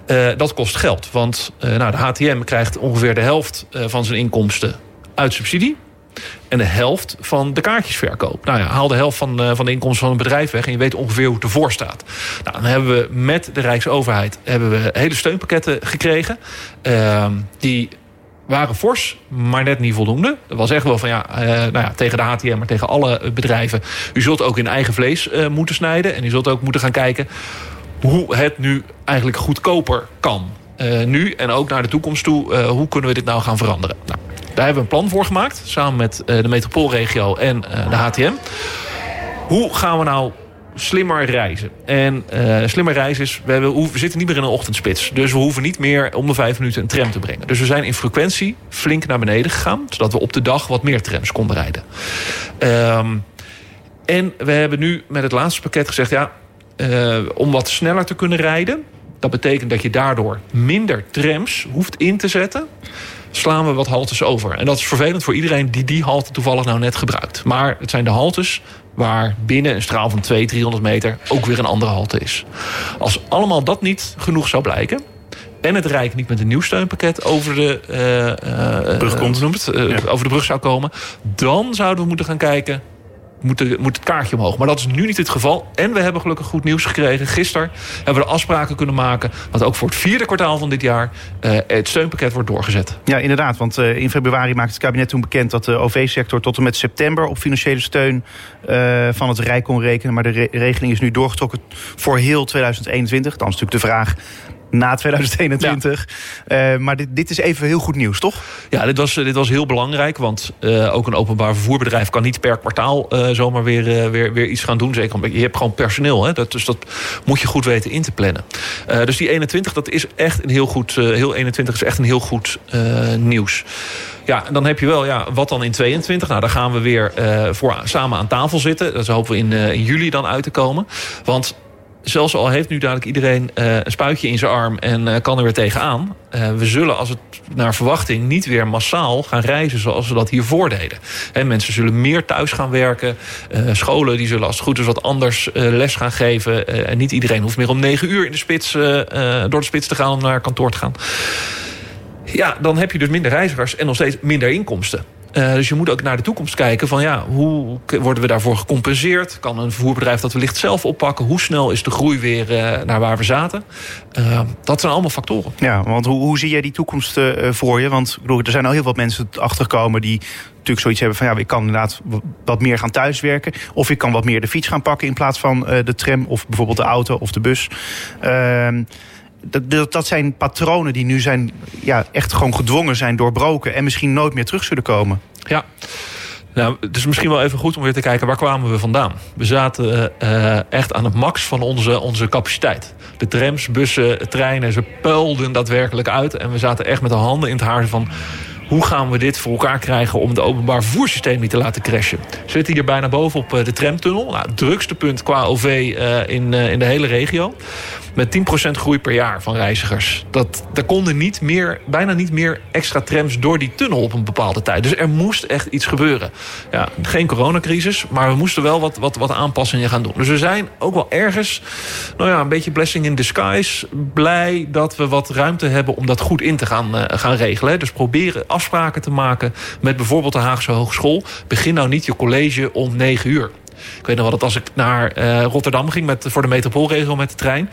Uh, dat kost geld, want uh, nou, de HTM krijgt ongeveer de helft van zijn inkomsten uit subsidie. En de helft van de kaartjesverkoop. Nou ja, haal de helft van, van de inkomsten van een bedrijf weg... en je weet ongeveer hoe het ervoor staat. Nou, dan hebben we met de Rijksoverheid hebben we hele steunpakketten gekregen... die waren fors, maar net niet voldoende. Dat was echt wel van ja, uh, nou ja, tegen de HTM, maar tegen alle bedrijven. U zult ook in eigen vlees uh, moeten snijden. En u zult ook moeten gaan kijken hoe het nu eigenlijk goedkoper kan. Nu en ook naar de toekomst toe. hoe kunnen we dit nou gaan veranderen? Nou, daar hebben we een plan voor gemaakt. Samen met de metropoolregio en de HTM. Hoe gaan we nou slimmer reizen. En uh, slimmer reizen is, we, zitten niet meer in een ochtendspits. Dus we hoeven niet meer om de vijf minuten een tram te brengen. Dus we zijn in frequentie flink naar beneden gegaan. Zodat we op de dag wat meer trams konden rijden. Um, en we hebben nu met het laatste pakket gezegd... ja, uh, om wat sneller te kunnen rijden... dat betekent dat je daardoor minder trams hoeft in te zetten slaan we wat haltes over. En dat is vervelend voor iedereen die die halte toevallig nou net gebruikt. Maar het zijn de haltes waar binnen een straal van 200, 300 meter ook weer een andere halte is. Als allemaal dat niet genoeg zou blijken... en het Rijk niet met een nieuw steunpakket over de, uh, uh, brug, komt. Uh, ja. over de brug zou komen... dan zouden we moeten gaan kijken moet, moet het kaartje omhoog. Maar dat is nu niet het geval. En we hebben gelukkig goed nieuws gekregen. Gisteren hebben we de afspraken kunnen maken... dat ook voor het vierde kwartaal van dit jaar... Uh, het steunpakket wordt doorgezet. Ja, inderdaad. Want uh, in februari maakte het kabinet toen bekend... dat de OV-sector tot en met september op financiële steun... Uh, van het Rijk kon rekenen. Maar de re regeling is nu doorgetrokken voor heel 2021. Dan is natuurlijk de vraag na 2021. Ja. Uh, maar dit, dit is even heel goed nieuws, toch? Ja, dit was, dit was heel belangrijk. Want uh, ook een openbaar vervoerbedrijf kan niet per kwartaal uh, zomaar weer, weer, weer iets gaan doen. Zeker, je hebt gewoon personeel. Hè? Dat, dus dat moet je goed weten in te plannen. dus die 21, dat is echt een heel goed. heel 21 is echt een heel goed nieuws. Ja, en dan heb je wel, ja, wat dan in 22? Nou, daar gaan we weer voor samen aan tafel zitten. Dat hopen we in, in juli dan uit te komen. Want zelfs al heeft nu dadelijk iedereen uh, een spuitje in zijn arm en uh, kan er weer tegenaan. Uh, we zullen als het naar verwachting niet weer massaal gaan reizen zoals we dat hiervoor deden. Mensen zullen meer thuis gaan werken. scholen die zullen als het goed is wat anders les gaan geven. en niet iedereen hoeft meer om negen uur in de spits, door de spits te gaan om naar kantoor te gaan. Ja, dan heb je dus minder reizigers en nog steeds minder inkomsten. Uh, dus je moet ook naar de toekomst kijken van ja, hoe worden we daarvoor gecompenseerd? Kan een vervoerbedrijf dat wellicht zelf oppakken? Hoe snel is de groei weer uh, naar waar we zaten? Uh, dat zijn allemaal factoren. Ja, want hoe, hoe zie jij die toekomst voor je? Want bedoel, er zijn al heel wat mensen achtergekomen die natuurlijk zoiets hebben van ja, ik kan inderdaad wat meer gaan thuiswerken. Of ik kan wat meer de fiets gaan pakken in plaats van de tram of bijvoorbeeld de auto of de bus. Ehm, dat, dat zijn patronen die nu zijn, ja, echt gewoon gedwongen zijn, doorbroken... en misschien nooit meer terug zullen komen. Ja. Nou, het is misschien wel even goed om weer te kijken waar kwamen we vandaan. We zaten uh, echt aan het max van onze, onze capaciteit. De trams, bussen, treinen, ze puilden daadwerkelijk uit. En we zaten echt met de handen in het haar van hoe gaan we dit voor elkaar krijgen om het openbaar vervoerssysteem niet te laten crashen? We zitten hier bijna bovenop eh, de tramtunnel. Nou, drukste punt qua OV uh, in, uh, in de hele regio met 10% groei per jaar van reizigers. Dat, er konden niet meer, bijna niet meer extra trams door die tunnel op een bepaalde tijd. Dus er moest echt iets gebeuren. Ja, geen coronacrisis, maar we moesten wel wat, wat, wat aanpassingen gaan doen. Dus we zijn ook wel ergens, nou ja, een beetje blessing in disguise... blij dat we wat ruimte hebben om dat goed in te gaan, gaan regelen. Dus proberen afspraken te maken met bijvoorbeeld de Haagse Hogeschool. Begin nou niet je college om 9 uur. Ik weet nog wel dat als ik naar uh, Rotterdam ging met, voor de metropoolregio met de trein...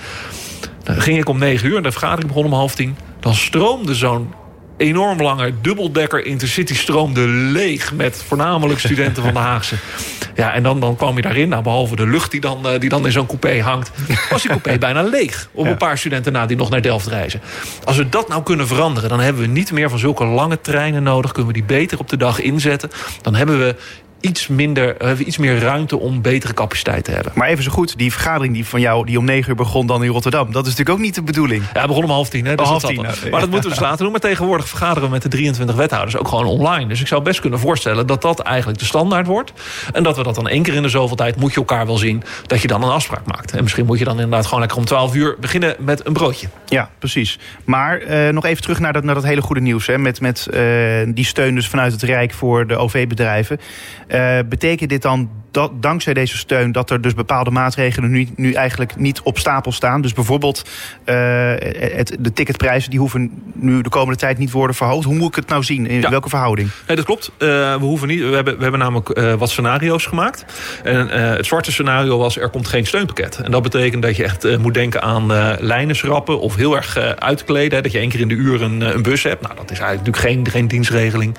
dan ging ik om negen uur en de vergadering begon om half tien. Dan stroomde zo'n enorm lange dubbeldekker intercity stroomde leeg... met voornamelijk studenten van de Haagse. Ja, en dan, dan kwam je daarin, nou, behalve de lucht die dan, die dan in zo'n coupé hangt... was die coupé bijna leeg op een paar studenten na die nog naar Delft reizen. Als we dat nou kunnen veranderen, dan hebben we niet meer van zulke lange treinen nodig... kunnen we die beter op de dag inzetten. Dan hebben we iets, minder, iets meer ruimte om betere capaciteit te hebben. Maar even zo goed, die vergadering die van jou die om negen uur begon dan in Rotterdam... dat is natuurlijk ook niet de bedoeling. Ja, begon om half tien. Hè, dus half tien nou, maar dat moeten we dus laten doen. Maar tegenwoordig vergaderen we met de 23 wethouders ook gewoon online. Dus ik zou best kunnen voorstellen dat dat eigenlijk de standaard wordt. En dat we dat dan één keer in de zoveel tijd... moet je elkaar wel zien dat je dan een afspraak maakt. En misschien moet je dan inderdaad gewoon lekker om 12 uur beginnen met een broodje. Ja, precies. Maar uh, nog even terug naar dat, naar dat hele goede nieuws. Hè, met met uh, die steun dus vanuit het Rijk voor de OV-bedrijven. Uh, betekent dit dan dat dankzij deze steun dat er dus bepaalde maatregelen nu, nu eigenlijk niet op stapel staan? Dus bijvoorbeeld uh, het, de ticketprijzen die hoeven nu de komende tijd niet worden verhoogd. Hoe moet ik het nou zien? In welke verhouding? Nee, dat klopt. Uh, we, hoeven niet, we, hebben, we hebben namelijk uh, wat scenario's gemaakt. En het zwarte scenario was er komt geen steunpakket. En dat betekent dat je echt moet denken aan lijnen schrappen of heel erg uitkleden. Dat je één keer in de uur een, een bus hebt. Nou, dat is eigenlijk natuurlijk geen, geen dienstregeling.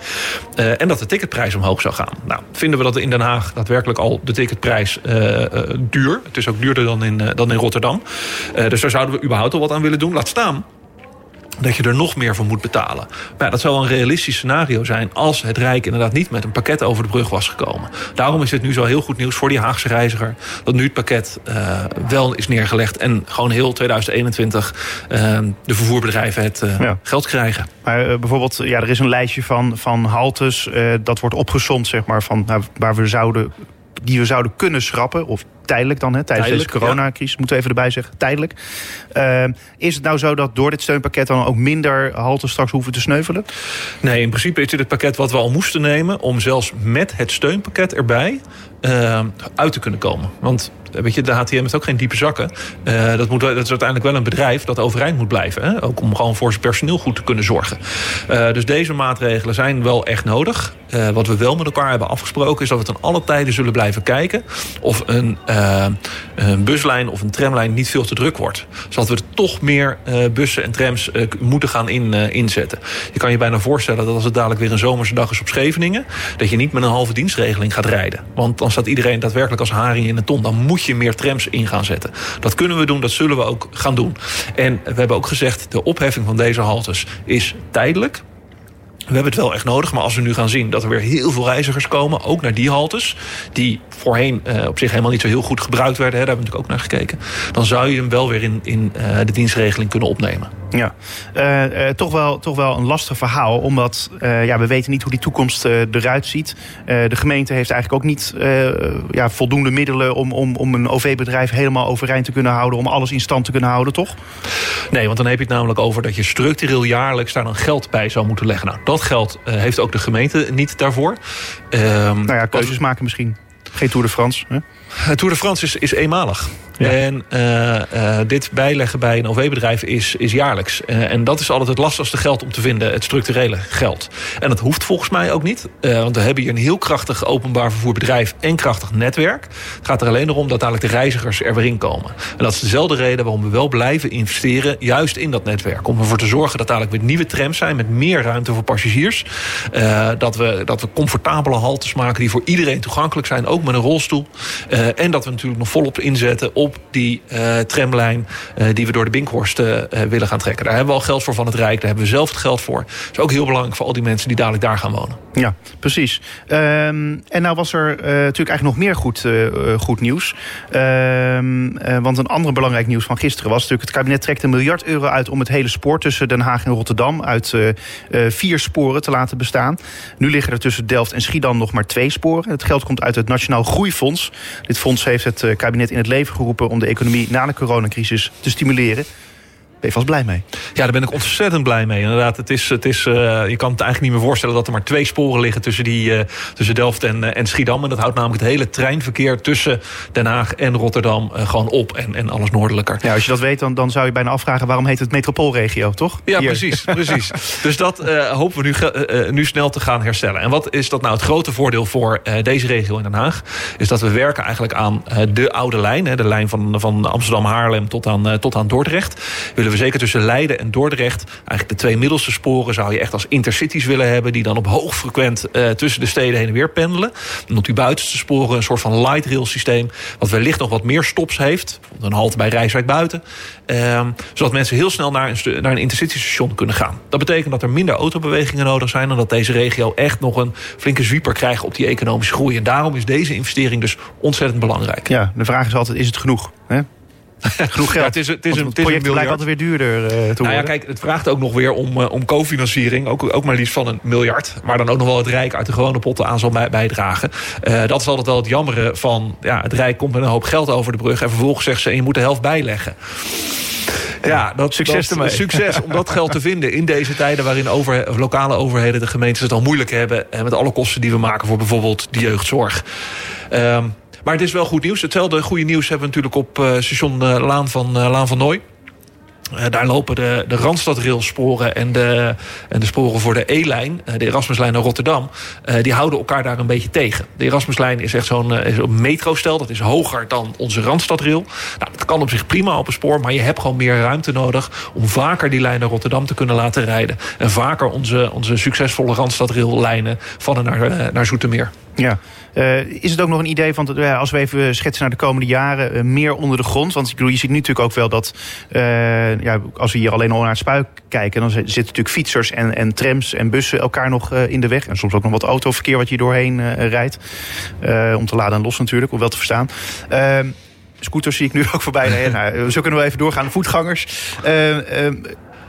en dat de ticketprijs omhoog zou gaan. Nou, vinden we dat in Den Haag daadwerkelijk al de ticketprijs uh, duur. Het is ook duurder dan in, uh, dan in Rotterdam. dus daar zouden we überhaupt al wat aan willen doen. Laat staan dat je er nog meer voor moet betalen. Maar ja, dat zou een realistisch scenario zijn... als het Rijk inderdaad niet met een pakket over de brug was gekomen. Daarom is dit nu zo heel goed nieuws voor die Haagse reiziger... dat nu het pakket uh, wel is neergelegd... en gewoon heel 2021 uh, de vervoerbedrijven het uh, ja. geld krijgen. Maar bijvoorbeeld, ja, er is een lijstje van, van haltes... dat wordt opgezond, zeg maar, van, nou, waar we zouden die we zouden kunnen schrappen, of tijdelijk dan, hè, tijdens tijdelijk, deze coronacrisis, ja. moeten we even erbij zeggen, tijdelijk. Uh, is het nou zo dat door dit steunpakket dan ook minder halten straks hoeven te sneuvelen? Nee, in principe is dit het pakket wat we al moesten nemen om zelfs met het steunpakket erbij uh, uit te kunnen komen. Want weet je, de HTM heeft ook geen diepe zakken. Uh, dat, moet, dat is uiteindelijk wel een bedrijf dat overeind moet blijven. Hè? Ook om gewoon voor zijn personeel goed te kunnen zorgen. Uh, dus deze maatregelen zijn wel echt nodig. Wat we wel met elkaar hebben afgesproken... is dat we ten alle tijden zullen blijven kijken... of een, een buslijn of een tramlijn niet veel te druk wordt. Zodat we er toch meer bussen en trams moeten gaan in, inzetten. Je kan je bijna voorstellen dat als het dadelijk weer een zomerse dag is op Scheveningen... dat je niet met een halve dienstregeling gaat rijden. Want dan staat iedereen daadwerkelijk als haring in de ton. Dan moet je meer trams in gaan zetten. Dat kunnen we doen, dat zullen we ook gaan doen. En we hebben ook gezegd, de opheffing van deze haltes is tijdelijk. We hebben het wel echt nodig, maar als we nu gaan zien dat er weer heel veel reizigers komen, ook naar die haltes, die voorheen uh, op zich helemaal niet zo heel goed gebruikt werden, hè, daar hebben we natuurlijk ook naar gekeken, dan zou je hem wel weer in, in uh, de dienstregeling kunnen opnemen. Ja, uh, toch, wel, toch wel een lastig verhaal. Omdat ja, we weten niet hoe die toekomst eruit ziet. de gemeente heeft eigenlijk ook niet ja, voldoende middelen om, om, om een OV-bedrijf helemaal overeind te kunnen houden. Om alles in stand te kunnen houden, toch? Nee, want dan heb je het namelijk over dat je structureel jaarlijks daar dan geld bij zou moeten leggen. Nou, dat geld heeft ook de gemeente niet daarvoor. Ehm, nou ja, keuzes maken misschien. Geen Tour de France. Hè? Tour de France is, is eenmalig. En uh, uh, dit bijleggen bij een OV-bedrijf is, is jaarlijks. Uh, en dat is altijd het lastigste geld om te vinden, het structurele geld. En dat hoeft volgens mij ook niet. want we hebben hier een heel krachtig openbaar vervoerbedrijf en krachtig netwerk. Het gaat er alleen om dat dadelijk de reizigers er weer in komen. En dat is dezelfde reden waarom we wel blijven investeren, juist in dat netwerk. Om ervoor te zorgen dat dadelijk weer nieuwe trams zijn met meer ruimte voor passagiers. dat, we, dat we comfortabele haltes maken die voor iedereen toegankelijk zijn, ook met een rolstoel. En dat we natuurlijk nog volop inzetten op die uh, tramlijn uh, die we door de Binkhorst willen gaan trekken. Daar hebben we al geld voor van het Rijk, daar hebben we zelf het geld voor. Dat is ook heel belangrijk voor al die mensen die dadelijk daar gaan wonen. Ja, precies. Um, en nou was er natuurlijk eigenlijk nog meer goed, goed nieuws. Um, want een ander belangrijk nieuws van gisteren was natuurlijk... het kabinet trekt een miljard euro uit om het hele spoor tussen Den Haag en Rotterdam... uit vier sporen te laten bestaan. Nu liggen er tussen Delft en Schiedam nog maar twee sporen. Het geld komt uit het Nationaal Groeifonds. Dit fonds heeft het kabinet in het leven geroepen om de economie na de coronacrisis te stimuleren. Ben je vast blij mee? Ja, daar ben ik ontzettend blij mee. Inderdaad, het is, het is, uh, je kan het eigenlijk niet meer voorstellen dat er maar twee sporen liggen tussen, die, uh, tussen Delft en, uh, en Schiedam. En dat houdt namelijk het hele treinverkeer tussen Den Haag en Rotterdam gewoon op en, en alles noordelijker. Ja, als je dat weet, dan, dan zou je bijna afvragen waarom heet het metropoolregio, toch? Ja, precies. precies. Dus dat hopen we nu, nu snel te gaan herstellen. En wat is dat nou het grote voordeel voor deze regio in Den Haag? Is dat we werken eigenlijk aan de oude lijn, hè, de lijn van, van Amsterdam-Haarlem tot aan, tot aan Dordrecht. Willen we zeker tussen Leiden en Dordrecht... eigenlijk de twee middelste sporen zou je echt als intercities willen hebben... die dan op hoogfrequent uh, tussen de steden heen en weer pendelen. En op die buitenste sporen een soort van light rail systeem... wat wellicht nog wat meer stops heeft. Een halte bij Rijswijk buiten. Uh, zodat mensen heel snel naar een, naar een intercity-station kunnen gaan. Dat betekent dat er minder autobewegingen nodig zijn... en dat deze regio echt nog een flinke zwieper krijgt op die economische groei. En daarom is deze investering dus ontzettend belangrijk. Ja, de vraag is altijd, is het genoeg? Hè? Genoeg geld. het is, het is een, het project lijkt altijd weer duurder uh, te worden. Nou ja, kijk, het vraagt ook nog weer om, uh, om cofinanciering. Ook, ook maar liefst van een miljard. Waar dan ook nog wel het Rijk uit de gewone potten aan zal bijdragen. Uh, dat is altijd wel het jammere van... Ja, het Rijk komt met een hoop geld over de brug... en vervolgens zegt ze, en je moet de helft bijleggen. Ja, dat, succes dat, ermee. Succes om dat geld te vinden in deze tijden... waarin over, lokale overheden, de gemeentes het al moeilijk hebben... en met alle kosten die we maken voor bijvoorbeeld de jeugdzorg. Um, maar het is wel goed nieuws. Hetzelfde goede nieuws hebben we natuurlijk op uh, station uh, Laan, van, uh, Laan van Nooy. Uh, daar lopen de, de Randstadrailsporen en de, en de sporen voor de E-lijn, uh, de Erasmuslijn naar Rotterdam, uh, die houden elkaar daar een beetje tegen. De Erasmuslijn is echt zo'n metrostel, dat is hoger dan onze Randstadrail. Nou, dat kan op zich prima op een spoor, maar je hebt gewoon meer ruimte nodig om vaker die lijn naar Rotterdam te kunnen laten rijden. En vaker onze, onze succesvolle Randstadraillijnen van en naar, naar Zoetermeer. Ja. Uh, is het ook nog een idee van, als we even schetsen naar de komende jaren, uh, meer onder de grond? Want ik je ziet nu natuurlijk ook wel dat, ja, als we hier alleen al naar het spuik kijken, dan zitten natuurlijk fietsers en, en trams en bussen elkaar nog in de weg. En soms ook nog wat autoverkeer wat je doorheen rijdt. om te laden en los natuurlijk, om wel te verstaan. Ehm, scooters zie ik nu ook voorbij. nou, zo kunnen we even doorgaan. Voetgangers. Ehm,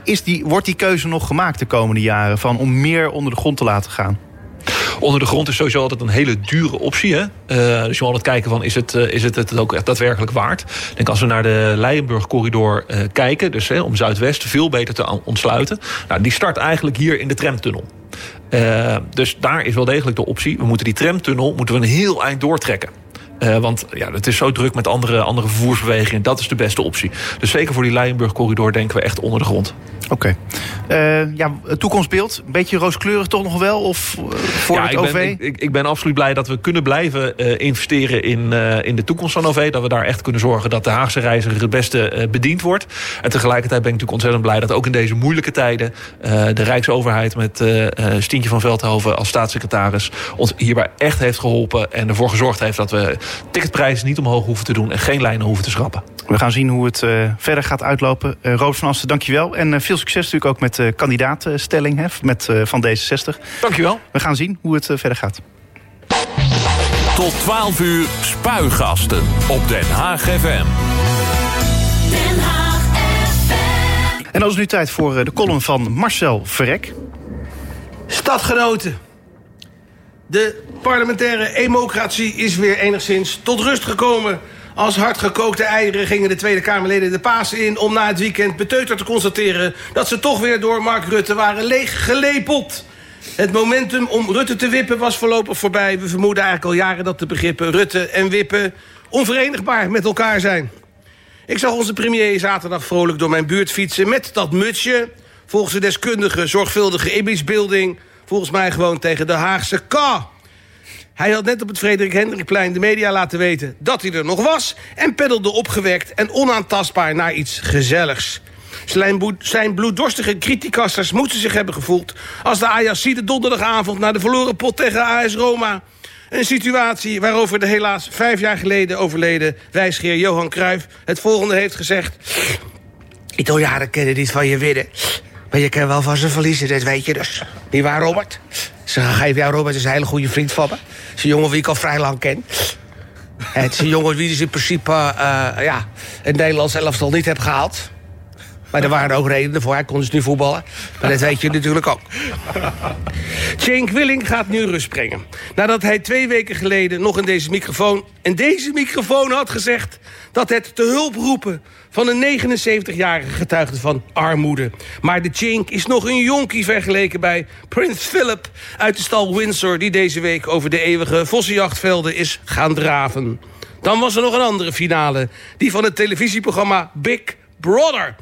is die, wordt die keuze nog gemaakt de komende jaren van om meer onder de grond te laten gaan? Onder de grond is sowieso altijd een hele dure optie. Hè? Uh, dus je moet altijd kijken van is het, uh, is het het ook echt daadwerkelijk waard. Denk als we naar de Leijenburg-corridor uh, kijken... dus hè, om Zuidwest veel beter te ontsluiten... Nou, die start eigenlijk hier in de tramtunnel. dus daar is wel degelijk de optie. We moeten die tramtunnel moeten we een heel eind doortrekken. Want ja, het is zo druk met andere, andere vervoersbewegingen. Dat is de beste optie. Dus zeker voor die Leijenburg-corridor denken we echt onder de grond. Oké. Okay. Uh, ja, het toekomstbeeld, een beetje rooskleurig toch nog wel? Of uh, voor ja, het ik OV? Ben, ik, ik, ben absoluut blij dat we kunnen blijven uh, investeren in, in de toekomst van OV. Dat we daar echt kunnen zorgen dat de Haagse reiziger het beste bediend wordt. En tegelijkertijd ben ik natuurlijk ontzettend blij dat ook in deze moeilijke tijden... de Rijksoverheid met Stientje van Veldhoven als staatssecretaris... ons hierbij echt heeft geholpen en ervoor gezorgd heeft... dat we ticketprijzen niet omhoog hoeven te doen en geen lijnen hoeven te schrappen. We gaan zien hoe het verder gaat uitlopen. Robert van Asten, dankjewel. En uh, veel succes natuurlijk ook met de kandidaatstelling hè, met, van D66. Dankjewel. We gaan zien hoe het verder gaat. Tot 12 uur spuigasten op Den Haag FM. En dan is nu tijd voor eh, de column van Marcel Verrek. Stadgenoten. De parlementaire democratie is weer enigszins tot rust gekomen. Als hardgekookte eieren gingen de Tweede Kamerleden de Pasen in... om na het weekend beteuterd te constateren... dat ze toch weer door Mark Rutte waren leeggelepeld. Het momentum om Rutte te wippen was voorlopig voorbij. We vermoeden eigenlijk al jaren dat de begrippen Rutte en wippen... onverenigbaar met elkaar zijn. Ik zag onze premier zaterdag vrolijk door mijn buurt fietsen... met dat mutsje, volgens de deskundige zorgvuldige imagebeelding... volgens mij gewoon tegen de Haagse K. Hij had net op het Frederik Hendrikplein de media laten weten dat hij er nog was... en peddelde opgewekt en onaantastbaar naar iets gezelligs. Zijn bloeddorstige criticasters moeten zich hebben gevoeld... als de Ajaxide donderdagavond naar de verloren pot tegen AS Roma... Een situatie waarover de helaas vijf jaar geleden overleden wijsgeer Johan Cruijff het volgende heeft gezegd. Italianen kennen niet van je winnen. Maar je kan wel van ze verliezen, dat weet je dus. Niet waar, Robert? Ze geven jou, Robert is een hele goede vriend van me. Het is een jongen wie ik al vrij lang ken. Het is een jongen wie dus in principe uh, ja, het Nederlands elftal niet heb gehaald. Maar er waren ook redenen voor. Hij kon dus nu voetballen. Maar dat weet je natuurlijk ook. Cenk Willing gaat nu rust brengen. Nadat hij twee weken geleden nog in deze microfoon... en deze microfoon had gezegd... dat het te hulp roepen van een 79-jarige getuigde van armoede. Maar de Cenk is nog een jonkie vergeleken bij Prins Philip... uit de stal Windsor die deze week over de eeuwige vossenjachtvelden is gaan draven. Dan was er nog een andere finale. Die van het televisieprogramma Big Brother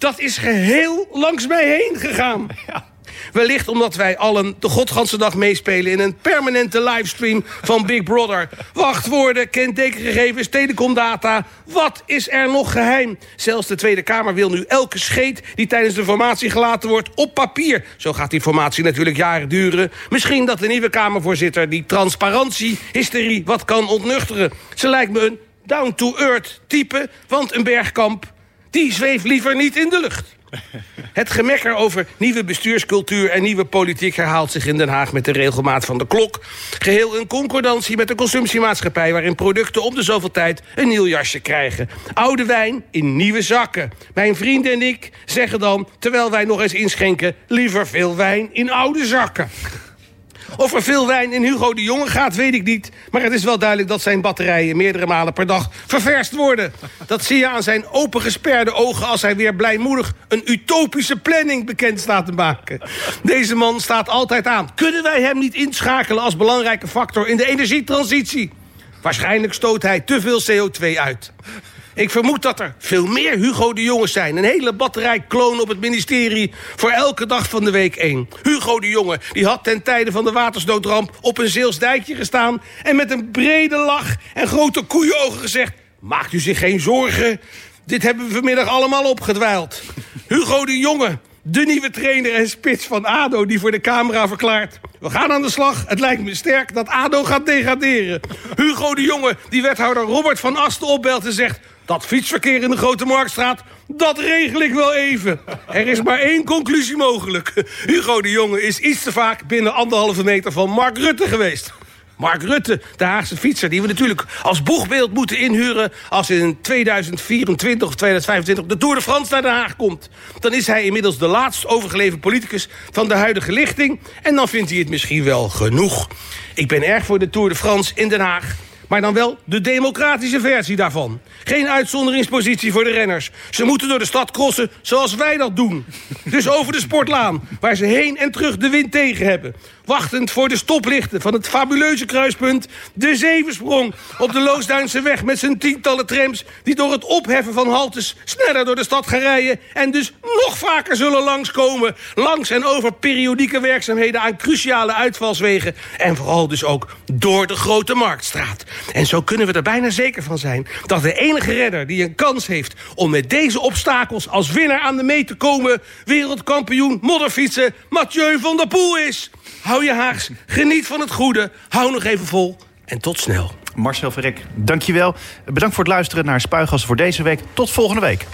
dat is geheel langs mij heen gegaan. Wellicht omdat wij allen de godganse dag meespelen... in een permanente livestream van Big Brother. Wachtwoorden, kentekengegevens, telecomdata. Wat is er nog geheim? Zelfs de Tweede Kamer wil nu elke scheet... die tijdens de formatie gelaten wordt op papier. Zo gaat die formatie natuurlijk jaren duren. Misschien dat de nieuwe Kamervoorzitter die transparantie, hysterie... wat kan ontnuchteren. Ze lijkt me een down-to-earth type, want een bergkamp die zweeft liever niet in de lucht. Het gemekker over nieuwe bestuurscultuur en nieuwe politiek herhaalt zich in Den Haag met de regelmaat van de klok. Geheel in concordantie met de consumptiemaatschappij waarin producten om de zoveel tijd een nieuw jasje krijgen. Oude wijn in nieuwe zakken. Mijn vrienden en ik zeggen dan, terwijl wij nog eens inschenken, liever veel wijn in oude zakken. Of er veel wijn in Hugo de Jonge gaat, weet ik niet. Maar het is wel duidelijk dat zijn batterijen meerdere malen per dag ververst worden. Dat zie je aan zijn opengesperde ogen als hij weer blijmoedig een utopische planning bekend staat te maken. Deze man staat altijd aan. Kunnen wij hem niet inschakelen als belangrijke factor in de energietransitie? Waarschijnlijk stoot hij te veel CO2 uit. Ik vermoed dat er veel meer Hugo de Jonge zijn. Een hele batterij klonen op het ministerie voor elke dag van de week één. Hugo de Jonge die had ten tijde van de watersnoodramp op een Zeelsdijkje gestaan... en met een brede lach en grote koeienogen gezegd... maakt u zich geen zorgen, dit hebben we vanmiddag allemaal opgedwijld. Hugo de Jonge, de nieuwe trainer en spits van ADO... die voor de camera verklaart... we gaan aan de slag, het lijkt me sterk dat ADO gaat degraderen. Hugo de Jonge, die wethouder Robert van Asten opbelt en zegt... Dat fietsverkeer in de Grote Marktstraat, dat regel ik wel even. Er is maar één conclusie mogelijk. Hugo de Jonge is iets te vaak binnen anderhalve meter van Mark Rutte geweest. Mark Rutte, de Haagse fietser, die we natuurlijk als boegbeeld moeten inhuren... als in 2024 of 2025 de Tour de France naar Den Haag komt. Dan is hij inmiddels de laatst overgeleverde politicus van de huidige lichting... en dan vindt hij het misschien wel genoeg. Ik ben erg voor de Tour de France in Den Haag... Maar dan wel de democratische versie daarvan. Geen uitzonderingspositie voor de renners. Ze moeten door de stad crossen zoals wij dat doen. Dus over de sportlaan, waar ze heen en terug de wind tegen hebben. Wachtend voor de stoplichten van het fabuleuze kruispunt... de Zevensprong op de Loosduinse weg met zijn tientallen trams... die door het opheffen van haltes sneller door de stad gaan rijden... en dus nog vaker zullen langskomen. Langs en over periodieke werkzaamheden aan cruciale uitvalswegen... en vooral dus ook door de Grote Marktstraat. En zo kunnen we er bijna zeker van zijn... dat de enige redder die een kans heeft om met deze obstakels... als winnaar aan de mee te komen... wereldkampioen modderfietsen Mathieu van der Poel is... je haags, geniet van het goede, hou nog even vol en tot snel. Marcel Verrek, dankjewel. Bedankt voor het luisteren naar Spuigas voor deze week. Tot volgende week.